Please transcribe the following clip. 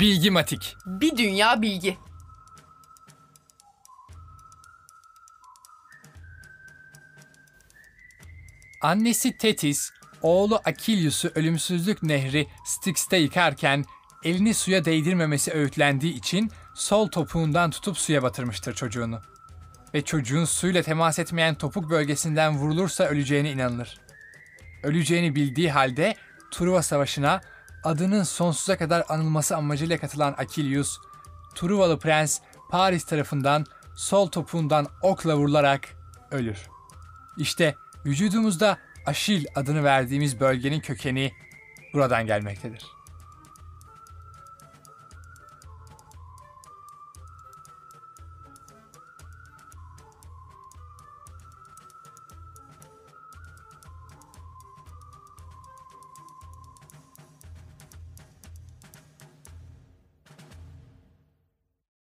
Bilgimatik. Bir dünya bilgi. Annesi Tetis, oğlu Akilius'u ölümsüzlük nehri Styx'te yıkarken elini suya değdirmemesi öğütlendiği için sol topuğundan tutup suya batırmıştır çocuğunu. Ve çocuğun suyla temas etmeyen topuk bölgesinden vurulursa öleceğine inanılır. Öleceğini bildiği halde Truva Savaşı'na adının sonsuza kadar anılması amacıyla katılan Akilius, Truvalı prens Paris tarafından sol topuğundan okla vurularak ölür. İşte vücudumuzda Aşil adını verdiğimiz bölgenin kökeni buradan gelmektedir.